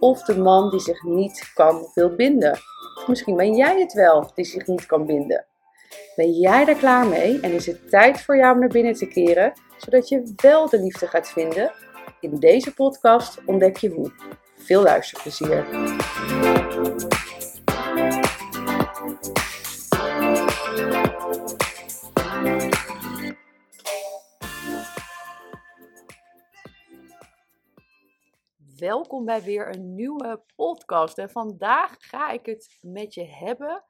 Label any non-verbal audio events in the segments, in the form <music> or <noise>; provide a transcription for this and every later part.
of de man die zich niet kan wil binden. Misschien ben jij het wel die zich niet kan binden. Ben jij daar klaar mee en is het tijd voor jou om naar binnen te keren, zodat je wel de liefde gaat vinden? In deze podcast ontdek je hoe. Veel luisterplezier. Welkom bij weer een nieuwe podcast. En vandaag ga ik het met je hebben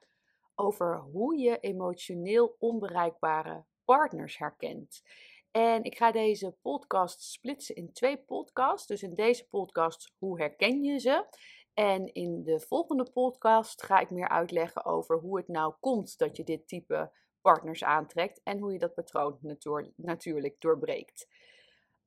over hoe je emotioneel onbereikbare partners herkent. En ik ga deze podcast splitsen in twee podcasts. Dus in deze podcast, hoe herken je ze? En in de volgende podcast ga ik meer uitleggen over hoe het nou komt dat je dit type partners aantrekt en hoe je dat patroon natuurlijk doorbreekt.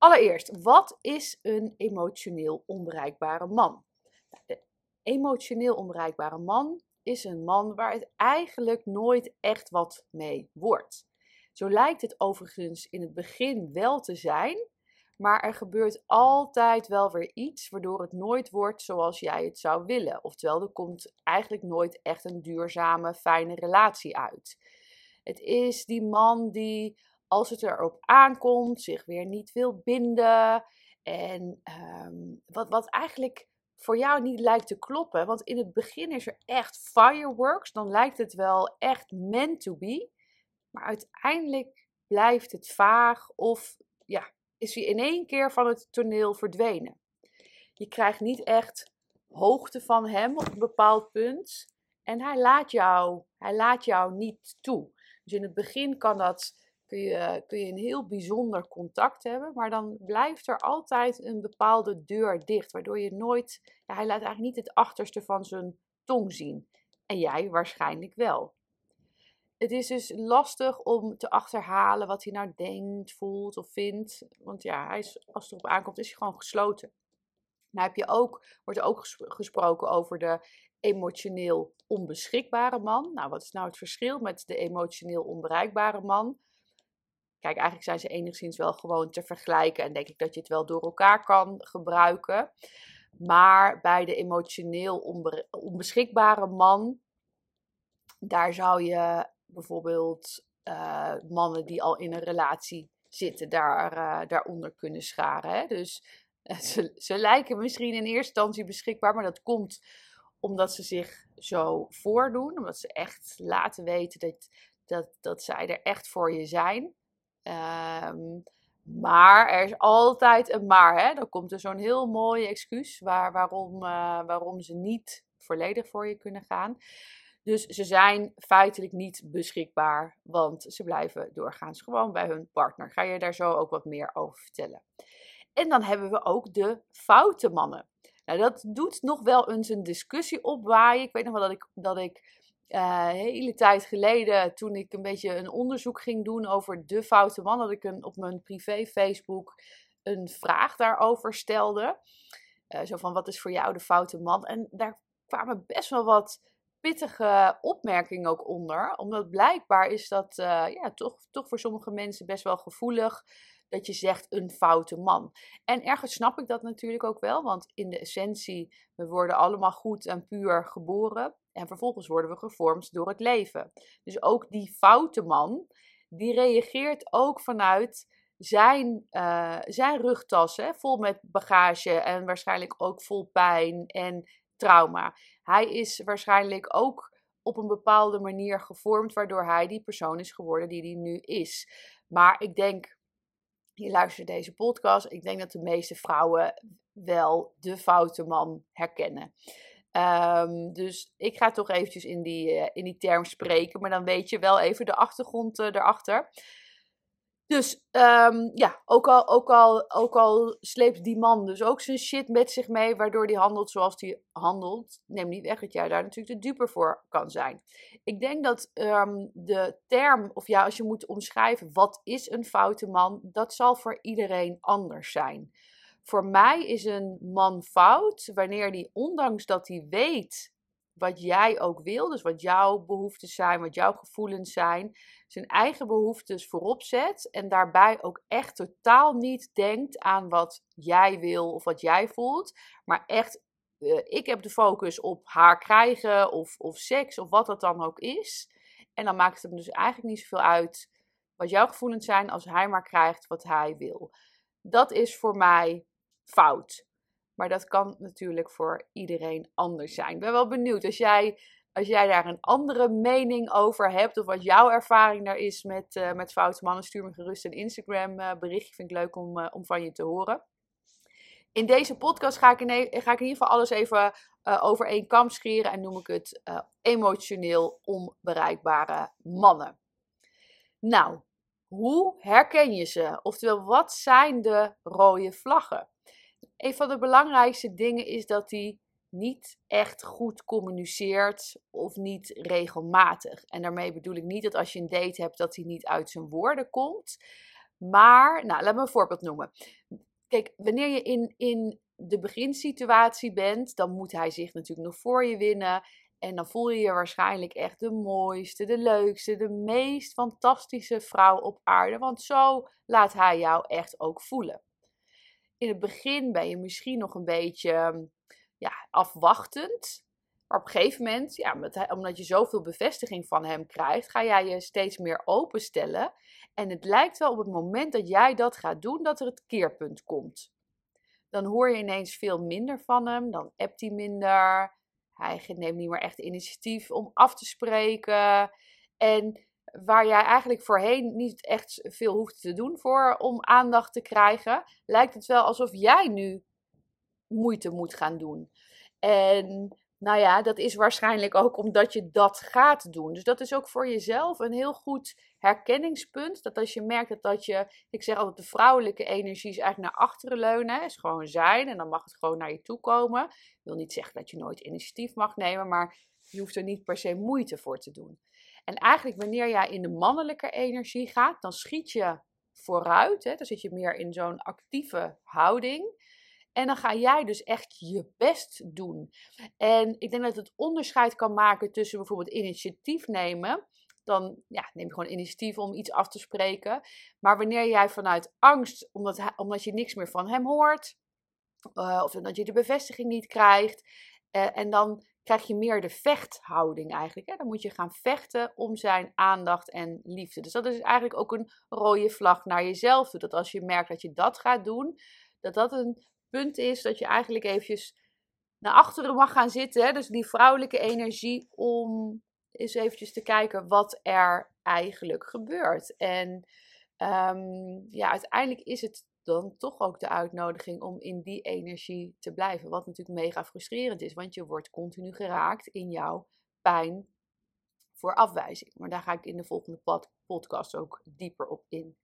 Allereerst, wat is een emotioneel onbereikbare man? Nou, de emotioneel onbereikbare man is een man waar het eigenlijk nooit echt wat mee wordt. Zo lijkt het overigens in het begin wel te zijn, maar er gebeurt altijd wel weer iets waardoor het nooit wordt zoals jij het zou willen. Oftewel, er komt eigenlijk nooit echt een duurzame, fijne relatie uit. Het is die man die als het erop aankomt, zich weer niet wil binden. En ehm, wat, wat eigenlijk voor jou niet lijkt te kloppen. Want in het begin is er echt fireworks. Dan lijkt het wel echt meant to be. Maar uiteindelijk blijft het vaag of ja, is hij in één keer van het toneel verdwenen. Je krijgt niet echt hoogte van hem op een bepaald punt. En hij laat jou, hij laat jou niet toe. Dus in het begin kan dat kun je, een heel bijzonder contact hebben, maar dan blijft er altijd een bepaalde deur dicht, waardoor je nooit, ja, hij laat eigenlijk niet het achterste van zijn tong zien. En jij waarschijnlijk wel. Het is dus lastig om te achterhalen wat hij nou denkt, voelt of vindt. Want ja, hij is, als het erop aankomt, is hij gewoon gesloten. Nou heb je ook, wordt er ook gesproken over de emotioneel onbeschikbare man. Nou, wat is nou het verschil met de emotioneel onbereikbare man? Kijk, eigenlijk zijn ze enigszins wel gewoon te vergelijken en denk ik dat je het wel door elkaar kan gebruiken. Maar bij de emotioneel onbeschikbare man, daar zou je bijvoorbeeld uh, mannen die al in een relatie zitten, daar, uh, daaronder kunnen scharen. Hè? Dus <laughs> ze, ze lijken misschien in eerste instantie beschikbaar, maar dat komt omdat ze zich zo voordoen, omdat ze echt laten weten dat, dat, dat zij er echt voor je zijn. Ehm, maar er is altijd een maar. Hè? Dan komt er zo'n heel mooi excuus waar, waarom, uh, waarom ze niet volledig voor je kunnen gaan. Dus ze zijn feitelijk niet beschikbaar, want ze blijven doorgaans gewoon bij hun partner. Ga je daar zo ook wat meer over vertellen. En dan hebben we ook de foute mannen. Nou, dat doet nog wel eens een discussie opwaaien. Ik weet nog wel dat ik, dat ik uh, hele tijd geleden, toen ik een beetje een onderzoek ging doen over de foute man, dat ik een, op mijn privé Facebook een vraag daarover stelde. Uh, zo van, wat is voor jou de foute man? En daar kwamen best wel wat pittige opmerkingen ook onder. Omdat blijkbaar is dat uh, ja, toch, toch voor sommige mensen best wel gevoelig dat je zegt een foute man. En ergens snap ik dat natuurlijk ook wel, want in de essentie, we worden allemaal goed en puur geboren. En vervolgens worden we gevormd door het leven. Dus ook die foute man, die reageert ook vanuit zijn, uh, zijn rugtas, hè, vol met bagage en waarschijnlijk ook vol pijn en trauma. Hij is waarschijnlijk ook op een bepaalde manier gevormd, waardoor hij die persoon is geworden die hij nu is. Maar ik denk, je luistert deze podcast, ik denk dat de meeste vrouwen wel de foute man herkennen. Um, dus ik ga toch eventjes in die, uh, in die term spreken, maar dan weet je wel even de achtergrond uh, erachter. Dus um, ja, ook al, ook, al, ook al sleept die man dus ook zijn shit met zich mee, waardoor hij handelt zoals hij handelt, neem niet weg dat jij daar natuurlijk de duper voor kan zijn. Ik denk dat um, de term, of ja, als je moet omschrijven wat is een foute man, dat zal voor iedereen anders zijn. Voor mij is een man fout wanneer hij, ondanks dat hij weet wat jij ook wil, dus wat jouw behoeftes zijn, wat jouw gevoelens zijn, zijn eigen behoeftes voorop zet en daarbij ook echt totaal niet denkt aan wat jij wil of wat jij voelt, maar echt, uh, ik heb de focus op haar krijgen of, of seks of wat dat dan ook is. En dan maakt het hem dus eigenlijk niet zoveel uit wat jouw gevoelens zijn als hij maar krijgt wat hij wil. Dat is voor mij fout. Maar dat kan natuurlijk voor iedereen anders zijn. Ik ben wel benieuwd als jij, als jij daar een andere mening over hebt. Of wat jouw ervaring daar is met, uh, met foute mannen. Stuur me gerust een Instagram uh, berichtje. Vind ik leuk om, uh, om van je te horen. In deze podcast ga ik in, e-, ga ik in ieder geval alles even over één kam scheren. En noem ik het emotioneel onbereikbare mannen. Nou, hoe herken je ze? Oftewel, wat zijn de rode vlaggen? Een van de belangrijkste dingen is dat hij niet echt goed communiceert of niet regelmatig. En daarmee bedoel ik niet dat als je een date hebt dat hij niet uit zijn woorden komt. Maar, nou, laat me een voorbeeld noemen. Kijk, wanneer je in, in de beginsituatie bent, dan moet hij zich natuurlijk nog voor je winnen. En dan voel je je waarschijnlijk echt de mooiste, de leukste, de meest fantastische vrouw op aarde. Want zo laat hij jou echt ook voelen in het begin ben je misschien nog een beetje ehm, ja, afwachtend. Maar op een gegeven moment, ja, omdat je zoveel bevestiging van hem krijgt, ga jij je steeds meer openstellen. En het lijkt wel op het moment dat jij dat gaat doen, dat er het keerpunt komt. Dan hoor je ineens veel minder van hem, dan appt hij minder. Hij neemt niet meer echt initiatief om af te spreken. En waar jij eigenlijk voorheen niet echt veel hoeft te doen voor om aandacht te krijgen, lijkt het wel alsof jij nu moeite moet gaan doen. En nou ja, dat is waarschijnlijk ook omdat je dat gaat doen. Dus dat is ook voor jezelf een heel goed herkenningspunt. Dat als je merkt dat, dat je, ik zeg altijd, de vrouwelijke energie is eigenlijk naar achteren leunen. Is gewoon zijn en dan mag het gewoon naar je toe komen. Ik wil niet zeggen dat je nooit initiatief mag nemen, maar je hoeft er niet per se moeite voor te doen. En eigenlijk wanneer jij in de mannelijke energie gaat, dan schiet je vooruit. Hè? Dan zit je meer in zo'n actieve houding. En dan ga jij dus echt je best doen. En ik denk dat het onderscheid kan maken tussen bijvoorbeeld initiatief nemen. Dan ja, neem je gewoon initiatief om iets af te spreken. Maar wanneer jij vanuit angst, omdat, omdat je niks meer van hem hoort, uh, of omdat je de bevestiging niet krijgt, uh, en dan krijg je meer de vechthouding eigenlijk. Hè? Dan moet je gaan vechten om zijn aandacht en liefde. Dus dat is eigenlijk ook een rode vlag naar jezelf toe. Dat als je merkt dat je dat gaat doen, dat dat een punt is dat je eigenlijk eventjes naar achteren mag gaan zitten. Hè? Dus die vrouwelijke energie om eens eventjes te kijken wat er eigenlijk gebeurt. En um, ja, uiteindelijk is het dan toch ook de uitnodiging om in die energie te blijven. Wat natuurlijk mega frustrerend is, want je wordt continu geraakt in jouw pijn voor afwijzing. Maar daar ga ik in de volgende podcast ook dieper op in.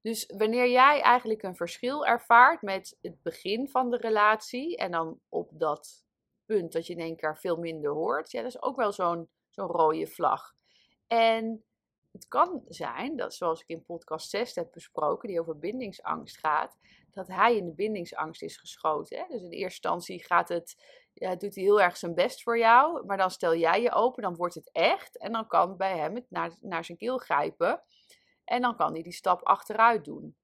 Dus wanneer jij eigenlijk een verschil ervaart met het begin van de relatie en dan op dat punt dat je in één keer veel minder hoort, ja, dat is ook wel zo'n zo'n rode vlag. En het kan zijn dat, zoals ik in podcast 6 heb besproken, die over bindingsangst gaat, dat hij in de bindingsangst is geschoten. Hè? Dus in eerste instantie gaat het, ja, doet hij heel erg zijn best voor jou, maar dan stel jij je open, dan wordt het echt en dan kan bij hem het naar, naar zijn keel grijpen en dan kan hij die stap achteruit doen.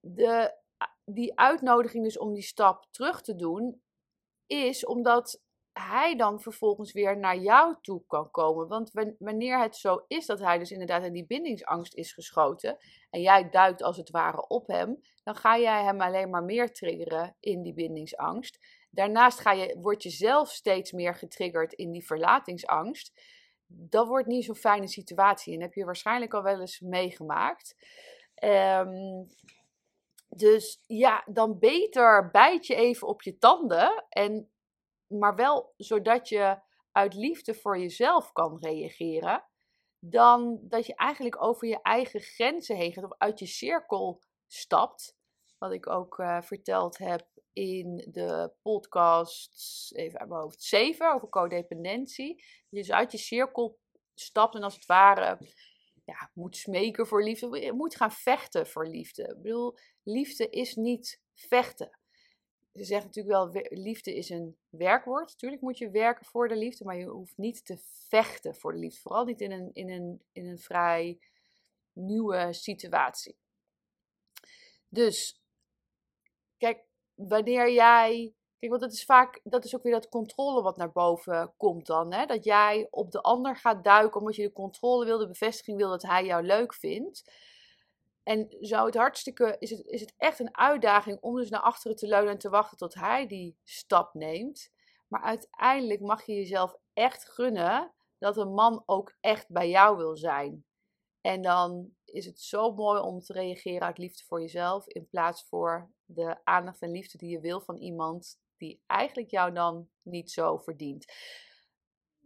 De, die uitnodiging dus om die stap terug te doen, is omdat hij dan vervolgens weer naar jou toe kan komen. Want wanneer het zo is dat hij dus inderdaad in die bindingsangst is geschoten en jij duikt als het ware op hem, dan ga jij hem alleen maar meer triggeren in die bindingsangst. Daarnaast ga je, word je zelf steeds meer getriggerd in die verlatingsangst. Dat wordt niet zo'n fijne situatie en heb je waarschijnlijk al wel eens meegemaakt. Um, dus ja, dan beter bijt je even op je tanden en maar wel zodat je uit liefde voor jezelf kan reageren. dan dat je eigenlijk over je eigen grenzen heen gaat of uit je cirkel stapt. Wat ik ook uh, verteld heb in de podcast, even uit mijn hoofd, 7 over codependentie. Je dus uit je cirkel stapt en als het ware ja, moet smeken voor liefde. Moet gaan vechten voor liefde. Ik bedoel, liefde is niet vechten. Ze zeggen natuurlijk wel, liefde is een werkwoord. Natuurlijk moet je werken voor de liefde, maar je hoeft niet te vechten voor de liefde. Vooral niet in een, in een, in een vrij nieuwe situatie. Dus, kijk, wanneer jij. Kijk, want dat is vaak, dat is ook weer dat controle wat naar boven komt dan. Hè? Dat jij op de ander gaat duiken omdat je de controle wil, de bevestiging wil dat hij jou leuk vindt. En zou het hartstikke, is het, is het echt een uitdaging om dus naar achteren te leunen en te wachten tot hij die stap neemt. Maar uiteindelijk mag je jezelf echt gunnen dat een man ook echt bij jou wil zijn. En dan is het zo mooi om te reageren uit liefde voor jezelf in plaats voor de aandacht en liefde die je wil van iemand die eigenlijk jou dan niet zo verdient.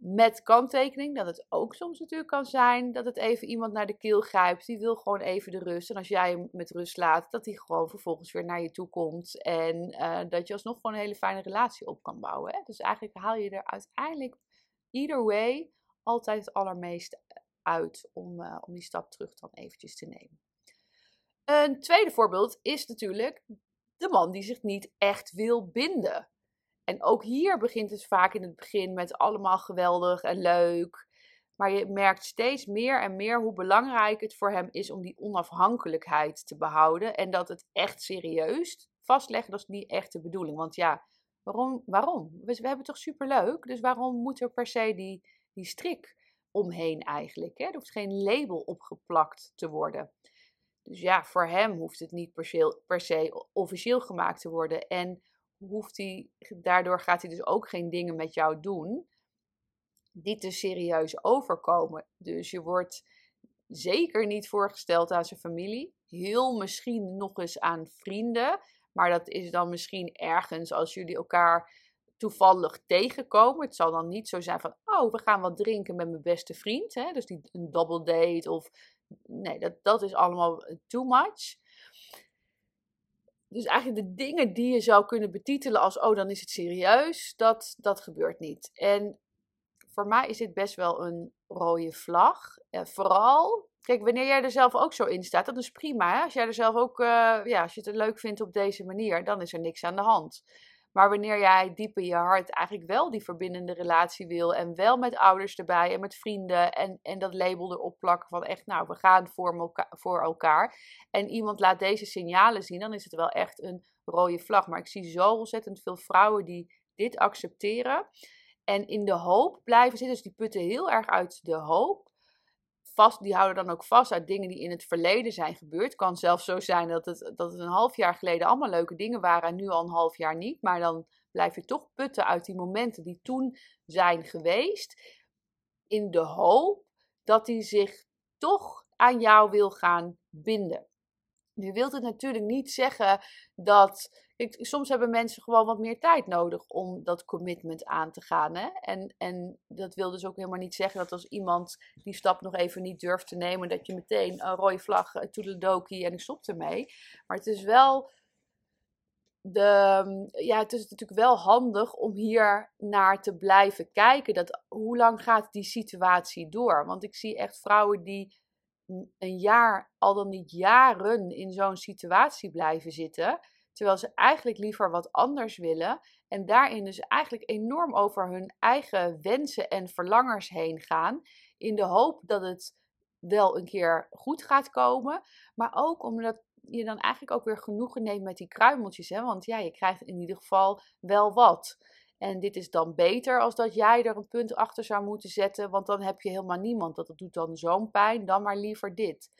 Met kanttekening dat het ook soms natuurlijk kan zijn dat het even iemand naar de keel grijpt. Die wil gewoon even de rust. En als jij hem met rust laat, dat hij gewoon vervolgens weer naar je toe komt. En uh, dat je alsnog gewoon een hele fijne relatie op kan bouwen. Hè? Dus eigenlijk haal je er uiteindelijk, either way, altijd het allermeeste uit om, uh, om die stap terug dan eventjes te nemen. Een tweede voorbeeld is natuurlijk de man die zich niet echt wil binden. En ook hier begint het vaak in het begin met allemaal geweldig en leuk. Maar je merkt steeds meer en meer hoe belangrijk het voor hem is om die onafhankelijkheid te behouden. En dat het echt serieus vastleggen, dat is niet echt de bedoeling. Want ja, waarom? waarom? We, we hebben het toch superleuk? Dus waarom moet er per se die, die strik omheen eigenlijk? Hè? Er hoeft geen label opgeplakt te worden. Dus ja, voor hem hoeft het niet per se, per se officieel gemaakt te worden. En daardoor gaat hij dus ook geen dingen met jou doen die te serieus overkomen. Dus je wordt zeker niet voorgesteld aan zijn familie. Heel misschien nog eens aan vrienden. Maar dat is dan misschien ergens als jullie elkaar toevallig tegenkomen. Het zal dan niet zo zijn van, oh, we gaan wat drinken met mijn beste vriend. Hè? Dus die, een double date of... Nee, dat, dat is allemaal too much dus eigenlijk de dingen die je zou kunnen betitelen als, oh, dan is het serieus, dat, dat gebeurt niet. En voor mij is dit best wel een rode vlag. En vooral, kijk, wanneer jij er zelf ook zo in staat, dat is prima. Als jij er zelf ook, uh, ja, als je het leuk vindt op deze manier, dan is er niks aan de hand. Maar wanneer jij diep in je hart eigenlijk wel die verbindende relatie wil en wel met ouders erbij en met vrienden en, en dat label erop plakken van echt, nou, we gaan voor, elkaar, voor elkaar. En iemand laat deze signalen zien, dan is het wel echt een rode vlag. Maar ik zie zo ontzettend veel vrouwen die dit accepteren en in de hoop blijven zitten. Dus die putten heel erg uit de hoop vast, die houden dan ook vast uit dingen die in het verleden zijn gebeurd. Het kan zelfs zo zijn dat het, dat het een half jaar geleden allemaal leuke dingen waren en nu al een half jaar niet. Maar dan blijf je toch putten uit die momenten die toen zijn geweest. In de hoop dat hij zich toch aan jou wil gaan binden. Nu wilt het natuurlijk niet zeggen dat soms hebben mensen gewoon wat meer tijd nodig om dat commitment aan te gaan. Hè? En, en dat wil dus ook helemaal niet zeggen dat als iemand die stap nog even niet durft te nemen, dat je meteen een rode vlag, toedeledokie en ik stop ermee. Maar het is wel. De, ja, het is natuurlijk wel handig om hier naar te blijven kijken. Dat, hoe lang gaat die situatie door? Want ik zie echt vrouwen die een jaar, al dan niet jaren, in zo'n situatie blijven zitten Terwijl ze eigenlijk liever wat anders willen. En daarin dus eigenlijk enorm over hun eigen wensen en verlangers heen gaan. In de hoop dat het wel een keer goed gaat komen. Maar ook omdat je dan eigenlijk ook weer genoegen neemt met die kruimeltjes. Hè? Want ja, je krijgt in ieder geval wel wat. En dit is dan beter als dat jij er een punt achter zou moeten zetten. Want dan heb je helemaal niemand. Dat doet dan zo'n pijn. Dan maar liever dit.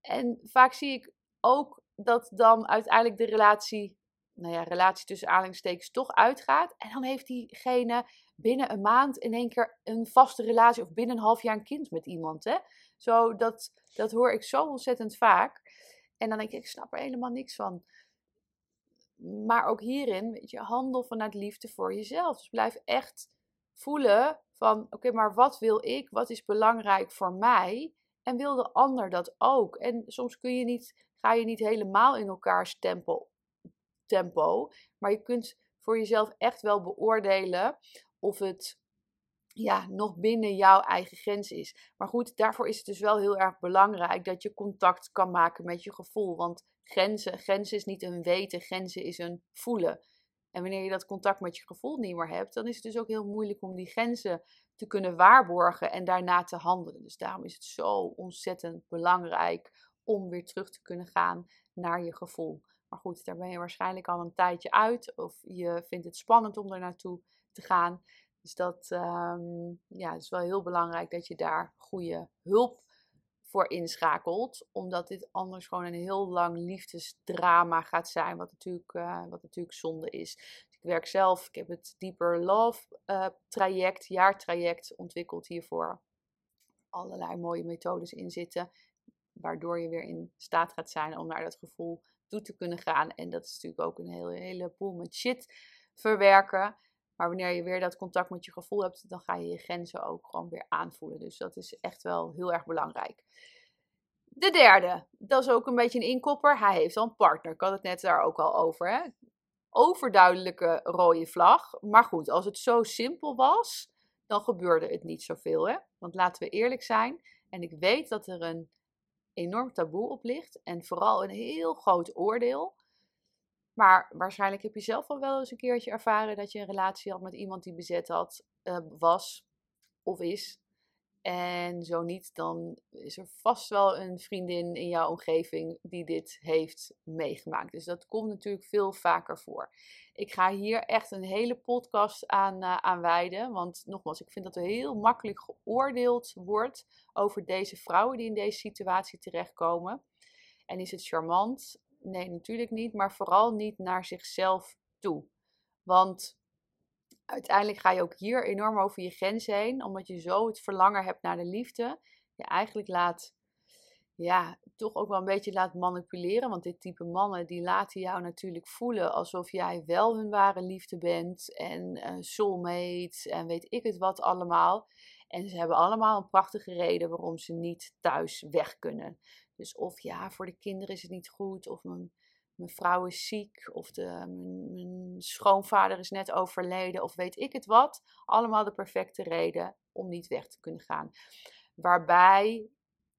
En vaak zie ik ook dat dan uiteindelijk de relatie, nou ja, relatie tussen aanhalingstekens toch uitgaat. En dan heeft diegene binnen een maand in één keer een vaste relatie of binnen een half jaar een kind met iemand. Hè? Zo, dat, dat hoor ik zo ontzettend vaak. En dan denk ik, ik snap er helemaal niks van. Maar ook hierin, weet je, handel vanuit liefde voor jezelf. Dus blijf echt voelen van oké, maar wat wil ik? Wat is belangrijk voor mij? En wil de ander dat ook? En soms kun je niet, ga je niet helemaal in elkaars tempo, tempo maar je kunt voor jezelf echt wel beoordelen of het ja, nog binnen jouw eigen grens is. Maar goed, daarvoor is het dus wel heel erg belangrijk dat je contact kan maken met je gevoel. Want grenzen, grenzen is niet een weten, grenzen is een voelen. En wanneer je dat contact met je gevoel niet meer hebt, dan is het dus ook heel moeilijk om die grenzen te kunnen waarborgen en daarna te handelen. Dus daarom is het zo ontzettend belangrijk om weer terug te kunnen gaan naar je gevoel. Maar goed, daar ben je waarschijnlijk al een tijdje uit of je vindt het spannend om er naartoe te gaan. Dus dat um, ja, is wel heel belangrijk dat je daar goede hulp voor inschakelt. Omdat dit anders gewoon een heel lang liefdesdrama gaat zijn. Wat natuurlijk, uh, wat natuurlijk zonde is. Dus ik werk zelf, ik heb het Deeper Love uh, traject, jaartraject ontwikkeld hiervoor. Allerlei mooie methodes in zitten. Waardoor je weer in staat gaat zijn om naar dat gevoel toe te kunnen gaan. En dat is natuurlijk ook een hele, heleboel met shit verwerken. Maar wanneer je weer dat contact met je gevoel hebt, dan ga je je grenzen ook gewoon weer aanvoelen. Dus dat is echt wel heel erg belangrijk. De derde, dat is ook een beetje een inkopper. Hij heeft al een partner. Ik had het net daar ook al over. Hè? Overduidelijke rode vlag. Maar goed, als het zo simpel was, dan gebeurde het niet zoveel. Hè? Want laten we eerlijk zijn. En ik weet dat er een enorm taboe op ligt. En vooral een heel groot oordeel. Maar waarschijnlijk heb je zelf al wel eens een keertje ervaren dat je een relatie had met iemand die bezet had, uh, was of is. En zo niet, dan is er vast wel een vriendin in jouw omgeving die dit heeft meegemaakt. Dus dat komt natuurlijk veel vaker voor. Ik ga hier echt een hele podcast aan, uh, wijden. Want nogmaals, ik vind dat er heel makkelijk geoordeeld wordt over deze vrouwen die in deze situatie terechtkomen. En is het charmant? Nee, natuurlijk niet, maar vooral niet naar zichzelf toe. Want uiteindelijk ga je ook hier enorm over je grens heen, omdat je zo het verlangen hebt naar de liefde. Je eigenlijk laat, ja, toch ook wel een beetje laat manipuleren. Want dit type mannen, die laten jou natuurlijk voelen alsof jij wel hun ware liefde bent. En uh, soulmates en weet ik het wat allemaal. En ze hebben allemaal een prachtige reden waarom ze niet thuis weg kunnen. Dus of ja, voor de kinderen is het niet goed, of mijn, mijn vrouw is ziek, of de, mijn, schoonvader is net overleden, of weet ik het wat. Allemaal de perfecte reden om niet weg te kunnen gaan. Waarbij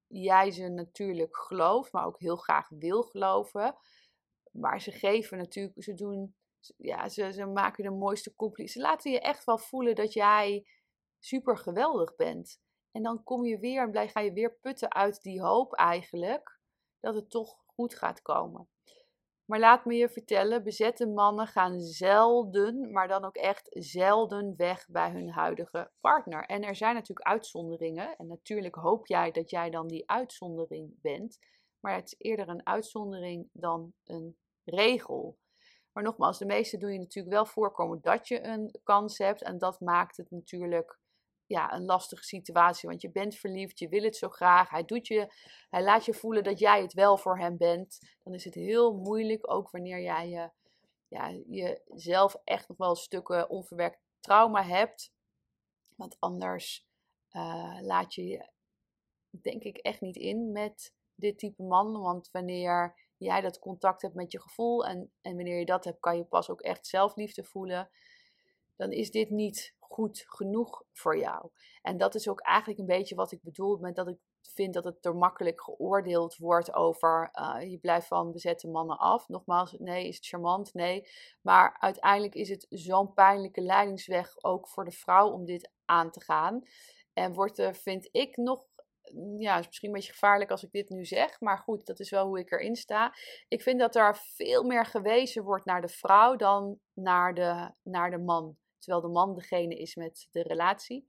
jij ze natuurlijk gelooft, maar ook heel graag wil geloven. Maar ze geven natuurlijk, ze doen, ja, ze, ze maken de mooiste complimenten. Ze laten je echt wel voelen dat jij super geweldig bent. En dan kom je weer en ga je weer putten uit die hoop eigenlijk dat het toch goed gaat komen. Maar laat me je vertellen, bezette mannen gaan zelden, maar dan ook echt zelden weg bij hun huidige partner. En er zijn natuurlijk uitzonderingen. En natuurlijk hoop jij dat jij dan die uitzondering bent. Maar het is eerder een uitzondering dan een regel. Maar nogmaals, de meeste doen je natuurlijk wel voorkomen dat je een kans hebt. En dat maakt het natuurlijk ja, een lastige situatie. Want je bent verliefd, je wil het zo graag. Hij, doet je, hij laat je voelen dat jij het wel voor hem bent. Dan is het heel moeilijk, ook wanneer jij je, ja, jezelf echt nog wel stukken onverwerkt trauma hebt. Want anders uh, laat je je, denk ik, echt niet in met dit type man. Want wanneer jij dat contact hebt met je gevoel en, en wanneer je dat hebt, kan je pas ook echt zelfliefde voelen. Dan is dit niet goed genoeg voor jou. En dat is ook eigenlijk een beetje wat ik bedoel met dat ik vind dat het te makkelijk geoordeeld wordt over uh, je blijft van bezette mannen af. Nogmaals, nee, is het charmant? Nee. Maar uiteindelijk is het zo'n pijnlijke leidingsweg ook voor de vrouw om dit aan te gaan. En wordt er, vind ik, nog ja, is misschien een beetje gevaarlijk als ik dit nu zeg, maar goed, dat is wel hoe ik erin sta. Ik vind dat er veel meer gewezen wordt naar de vrouw dan naar de, naar de man. Terwijl de man degene is met de relatie.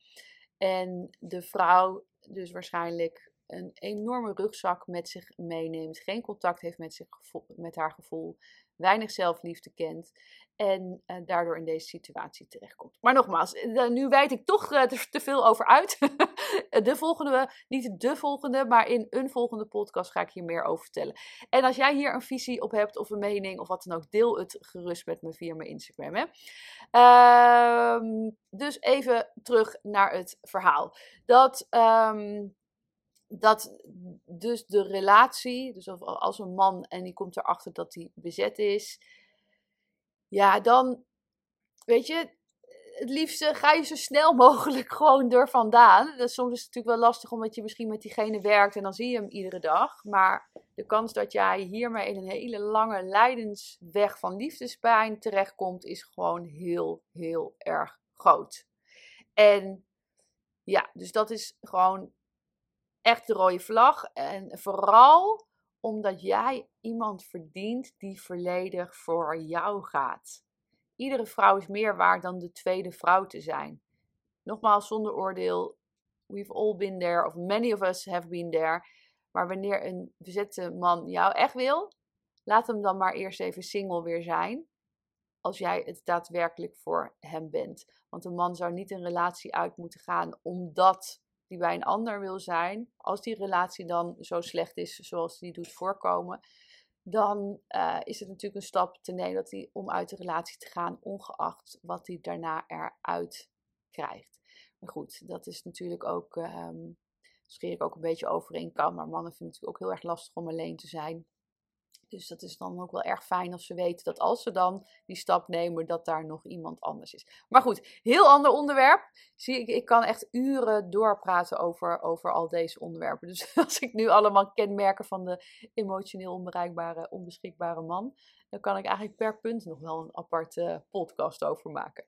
En de vrouw dus waarschijnlijk een enorme rugzak met zich meeneemt. Geen contact heeft met, zich, met haar gevoel. Weinig zelfliefde kent. En uh, daardoor in deze situatie terechtkomt. Maar nogmaals, uh, nu wijd ik toch te, te, veel over uit. <laughs> <laughs> de volgende, niet de volgende, maar in een volgende podcast ga ik hier meer over vertellen. En als jij hier een visie op hebt of een mening of wat dan ook, deel het gerust met me via mijn Instagram. Hè? Ehm, dus even terug naar het verhaal. Dat. Ehm, dat dus de relatie, dus als een man en die komt erachter dat hij bezet is, ja, dan, weet je, het liefste ga je zo snel mogelijk <laughs> gewoon er vandaan. Dat soms is natuurlijk wel lastig omdat je misschien met diegene werkt en dan zie je hem iedere dag. Maar de kans dat jij hiermee in een hele lange lijdensweg van liefdespijn terechtkomt, is gewoon heel, heel erg groot. En ja, dus dat is gewoon echt de rode vlag. En vooral omdat jij iemand verdient die volledig voor jou gaat. Iedere vrouw is meer waard dan de tweede vrouw te zijn. Nogmaals, zonder oordeel. We've all been there, of many of us have been there. Maar wanneer een bezette man jou echt wil, laat hem dan maar eerst even single weer zijn. Als jij het daadwerkelijk voor hem bent. Want een man zou niet een relatie uit moeten gaan omdat die bij een ander wil zijn, als die relatie dan zo slecht is zoals die doet voorkomen, dan uh, is het natuurlijk een stap te nemen dat hij, om uit de relatie te gaan, ongeacht wat hij daarna eruit krijgt. Maar goed, dat is natuurlijk ook, um, scheer ik ook een beetje over in kan, maar mannen vinden het natuurlijk ook heel erg lastig om alleen te zijn. Dus dat is dan ook wel erg fijn als ze weten dat als ze dan die stap nemen, dat daar nog iemand anders is. Maar goed, heel ander onderwerp. Zie ik, ik kan echt uren doorpraten over, over al deze onderwerpen. Dus <laughs> als ik nu allemaal kenmerken van de emotioneel onbereikbare, onbeschikbare man, dan kan ik eigenlijk per punt nog wel een aparte podcast over maken.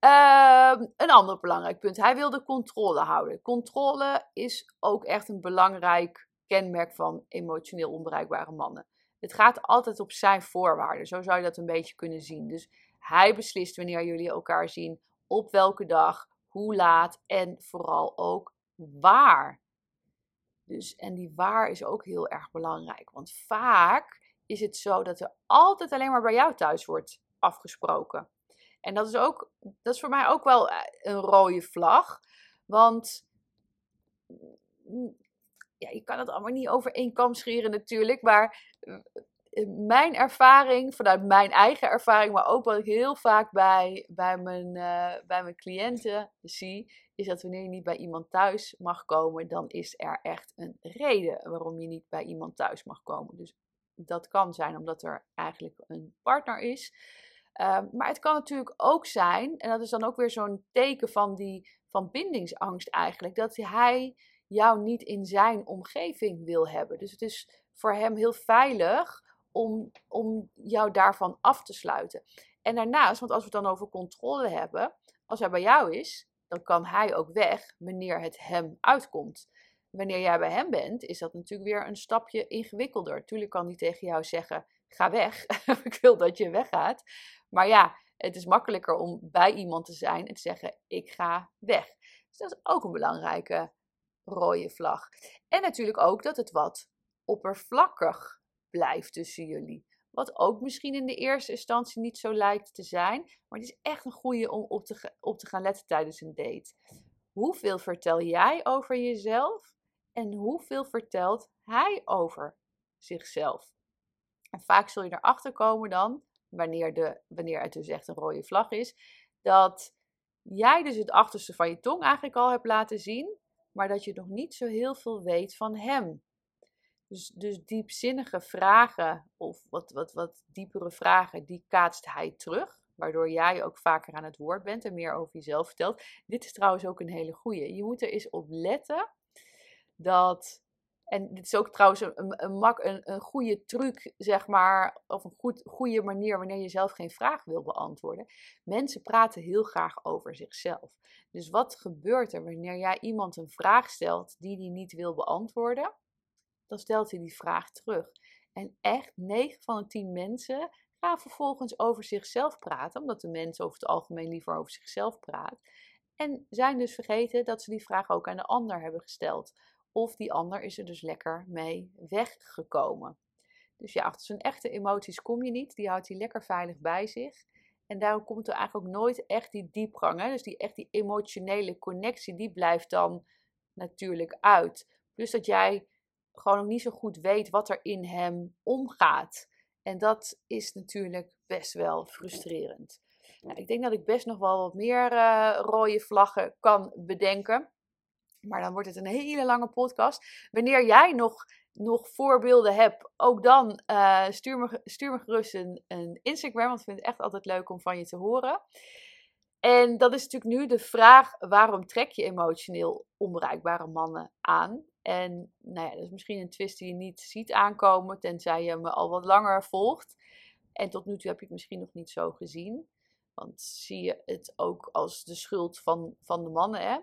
Ehm, een ander belangrijk punt. Hij wil de controle houden. Controle is ook echt een belangrijk kenmerk van emotioneel onbereikbare mannen. Het gaat altijd op zijn voorwaarden. Zo zou je dat een beetje kunnen zien. Dus hij beslist wanneer jullie elkaar zien, op welke dag, hoe laat en vooral ook waar. Dus, en die waar is ook heel erg belangrijk. Want vaak is het zo dat er altijd alleen maar bij jou thuis wordt afgesproken. En dat is, ook, dat is voor mij ook wel eh, een rode vlag. Want je kan het allemaal niet over één kam scheren natuurlijk, maar eh, eh, mijn ervaring, vanuit mijn eigen ervaring, maar ook wat ik heel vaak bij, bij, mijn, uh, bij mijn cliënten zie, is dat wanneer je niet bij iemand thuis mag komen, dan is er echt een reden waarom je niet bij iemand thuis mag komen. Dus dat kan zijn omdat er eigenlijk een partner is. Uh, maar het kan natuurlijk ook zijn, en dat is dan ook weer zo'n teken van, die, van bindingsangst eigenlijk, dat hij jou niet in zijn omgeving wil hebben. Dus het is voor hem heel veilig om, om jou daarvan af te sluiten. En daarnaast, want als we het dan over controle hebben, als hij bij jou is, dan kan hij ook weg wanneer het hem uitkomt. Wanneer jij bij hem bent, is dat natuurlijk weer een stapje ingewikkelder. Tuurlijk kan hij tegen jou zeggen: ga weg, <laughs> ik wil dat je weggaat. Maar ja, het is makkelijker om bij iemand te zijn en te zeggen: ik ga weg. Dus dat is ook een belangrijke rode vlag. En natuurlijk ook dat het wat oppervlakkig blijft tussen jullie. Wat ook misschien in de eerste instantie niet zo lijkt te zijn. Maar het is echt een goede om op te, op te gaan letten tijdens een date. Hoeveel vertel jij over jezelf? En hoeveel vertelt hij over zichzelf? En vaak zul je erachter komen dan, wanneer, de, wanneer het dus echt een rode vlag is, dat jij dus het achterste van je tong eigenlijk al hebt laten zien maar dat je nog niet zo heel veel weet van hem. Dus, dus diepzinnige vragen of wat, wat, wat diepere vragen, die kaatst hij terug. Waardoor jij ook vaker aan het woord bent en meer over jezelf vertelt. Dit is trouwens ook een hele goeie. Je moet er eens op letten dat en dit is ook trouwens een, een, mak, een, een goede truc, zeg maar, of een goed, goede manier wanneer je zelf geen vraag wil beantwoorden. Mensen praten heel graag over zichzelf. Dus wat gebeurt er wanneer jij iemand een vraag stelt die die niet wil beantwoorden? Dan stelt hij die vraag terug. En echt 9 van de 10 mensen gaan vervolgens over zichzelf praten, omdat de mensen over het algemeen liever over zichzelf praat. En zijn dus vergeten dat ze die vraag ook aan de ander hebben gesteld. Of die ander is er dus lekker mee weggekomen. Dus ja, achter zijn echte emoties kom je niet. Die houdt hij lekker veilig bij zich. En daarom komt er eigenlijk ook nooit echt die diepgang. Hè? Dus die echt die emotionele connectie, die blijft dan natuurlijk uit. Plus dat jij gewoon ook niet zo goed weet wat er in hem omgaat. En dat is natuurlijk best wel frustrerend. Nou, ik denk dat ik best nog wel wat meer uh, rode vlaggen kan bedenken. Maar dan wordt het een hele lange podcast. Wanneer jij nog, nog voorbeelden hebt, ook dan uh, stuur, me, stuur me gerust een, een Instagram. Want ik vind het echt altijd leuk om van je te horen. En dat is natuurlijk nu de vraag: waarom trek je emotioneel onbereikbare mannen aan? En nou ja, dat is misschien een twist die je niet ziet aankomen, tenzij je me al wat langer volgt. En tot nu toe heb je het misschien nog niet zo gezien. Want zie je het ook als de schuld van, van de mannen, hè?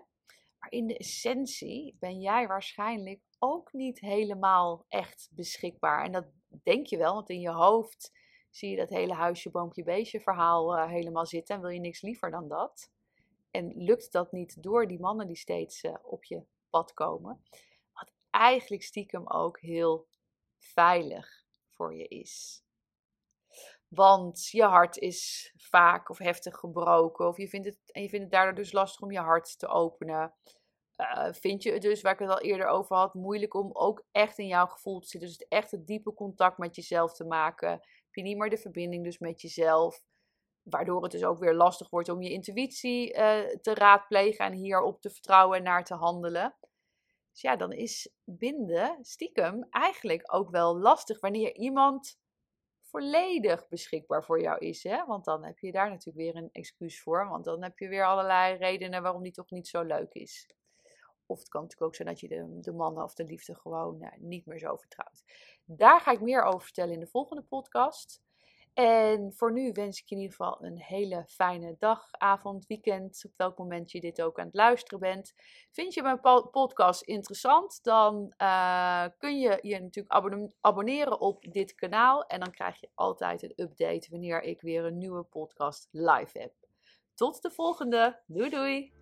Maar in de essentie ben jij waarschijnlijk ook niet helemaal echt beschikbaar. En dat denk je wel, want in je hoofd zie je dat hele huisje, boompje, beestje verhaal uh, helemaal zitten. En wil je niks liever dan dat. En lukt dat niet door die mannen die steeds uh, op je pad komen. Wat eigenlijk stiekem ook heel veilig voor je is. Want je hart is vaak of heftig gebroken. Of je vindt het, en je vindt het daardoor dus lastig om je hart te openen. Uh, vind je het dus, waar ik het al eerder over had, moeilijk om ook echt in jouw gevoel te zitten. Dus echt het diepe contact met jezelf te maken. Heb je niet meer de verbinding dus met jezelf. Waardoor het dus ook weer lastig wordt om je intuïtie uh, te raadplegen en hierop te vertrouwen en naar te handelen. Dus ja, dan is binden stiekem eigenlijk ook wel lastig wanneer iemand volledig beschikbaar voor jou is. Hè? Want dan heb je daar natuurlijk weer een excuus voor. Want dan heb je weer allerlei redenen waarom die toch niet zo leuk is. Of het kan natuurlijk ook zijn dat je de, mannen of de liefde gewoon nou, niet meer zo vertrouwt. Daar ga ik meer over vertellen in de volgende podcast. En voor nu wens ik je in ieder geval een hele fijne dag, avond, weekend, op welk moment je dit ook aan het luisteren bent. Vind je mijn podcast interessant, dan uh, kun je je natuurlijk abonneren op dit kanaal. En dan krijg je altijd een update wanneer ik weer een nieuwe podcast live heb. Tot de volgende. Doei doei!